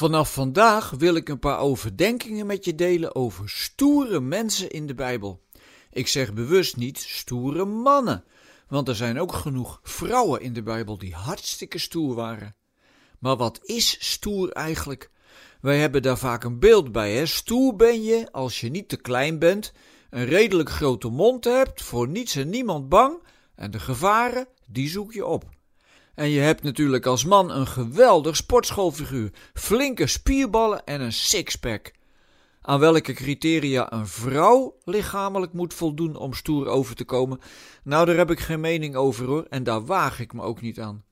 Vanaf vandaag wil ik een paar overdenkingen met je delen over stoere mensen in de Bijbel. Ik zeg bewust niet stoere mannen, want er zijn ook genoeg vrouwen in de Bijbel die hartstikke stoer waren. Maar wat is stoer eigenlijk? Wij hebben daar vaak een beeld bij. Hè? Stoer ben je als je niet te klein bent, een redelijk grote mond hebt, voor niets en niemand bang en de gevaren, die zoek je op. En je hebt natuurlijk als man een geweldig sportschoolfiguur, flinke spierballen en een sixpack. Aan welke criteria een vrouw lichamelijk moet voldoen om stoer over te komen, nou daar heb ik geen mening over hoor, en daar waag ik me ook niet aan.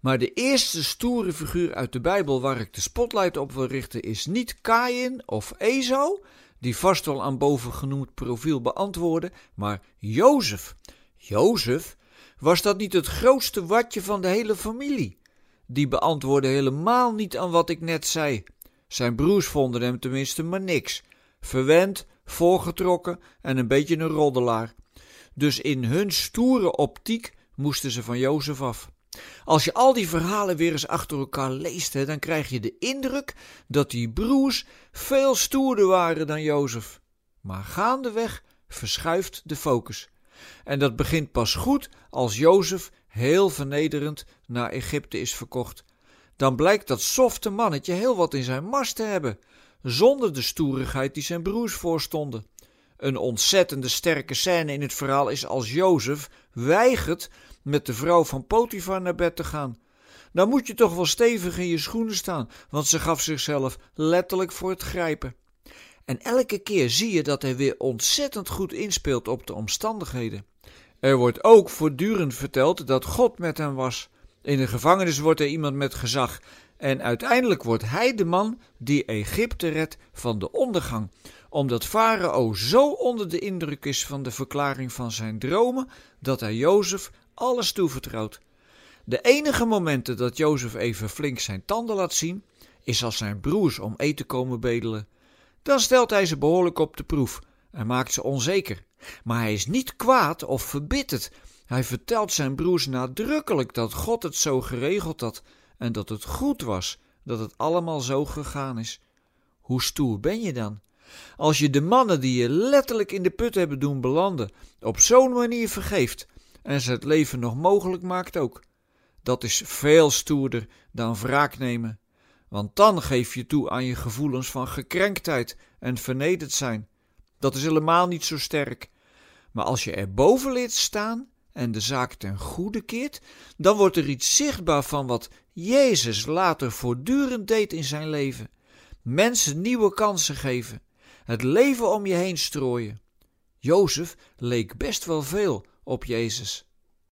Maar de eerste stoere figuur uit de Bijbel waar ik de spotlight op wil richten is niet Kain of Esau, die vast wel aan boven genoemd profiel beantwoorden, maar Jozef. Jozef was dat niet het grootste watje van de hele familie? Die beantwoordde helemaal niet aan wat ik net zei. Zijn broers vonden hem tenminste maar niks. Verwend, voorgetrokken en een beetje een roddelaar. Dus in hun stoere optiek moesten ze van Jozef af. Als je al die verhalen weer eens achter elkaar leest, dan krijg je de indruk dat die broers veel stoerder waren dan Jozef. Maar gaandeweg verschuift de focus. En dat begint pas goed als Jozef heel vernederend naar Egypte is verkocht. Dan blijkt dat softe mannetje heel wat in zijn mars te hebben, zonder de stoerigheid die zijn broers voorstonden. Een ontzettende sterke scène in het verhaal is als Jozef weigert met de vrouw van Potifar naar bed te gaan. Dan moet je toch wel stevig in je schoenen staan, want ze gaf zichzelf letterlijk voor het grijpen. En elke keer zie je dat hij weer ontzettend goed inspeelt op de omstandigheden. Er wordt ook voortdurend verteld dat God met hem was. In de gevangenis wordt er iemand met gezag. En uiteindelijk wordt hij de man die Egypte redt van de ondergang, omdat Farao zo onder de indruk is van de verklaring van zijn dromen dat hij Jozef alles toevertrouwt. De enige momenten dat Jozef even flink zijn tanden laat zien, is als zijn broers om eten komen bedelen. Dan stelt hij ze behoorlijk op de proef en maakt ze onzeker. Maar hij is niet kwaad of verbitterd. Hij vertelt zijn broers nadrukkelijk dat God het zo geregeld had en dat het goed was dat het allemaal zo gegaan is. Hoe stoer ben je dan? Als je de mannen die je letterlijk in de put hebben doen belanden, op zo'n manier vergeeft en ze het leven nog mogelijk maakt ook. Dat is veel stoerder dan wraak nemen want dan geef je toe aan je gevoelens van gekrenktheid en vernederd zijn. Dat is helemaal niet zo sterk. Maar als je er boven leert staan en de zaak ten goede keert, dan wordt er iets zichtbaar van wat Jezus later voortdurend deed in zijn leven. Mensen nieuwe kansen geven, het leven om je heen strooien. Jozef leek best wel veel op Jezus.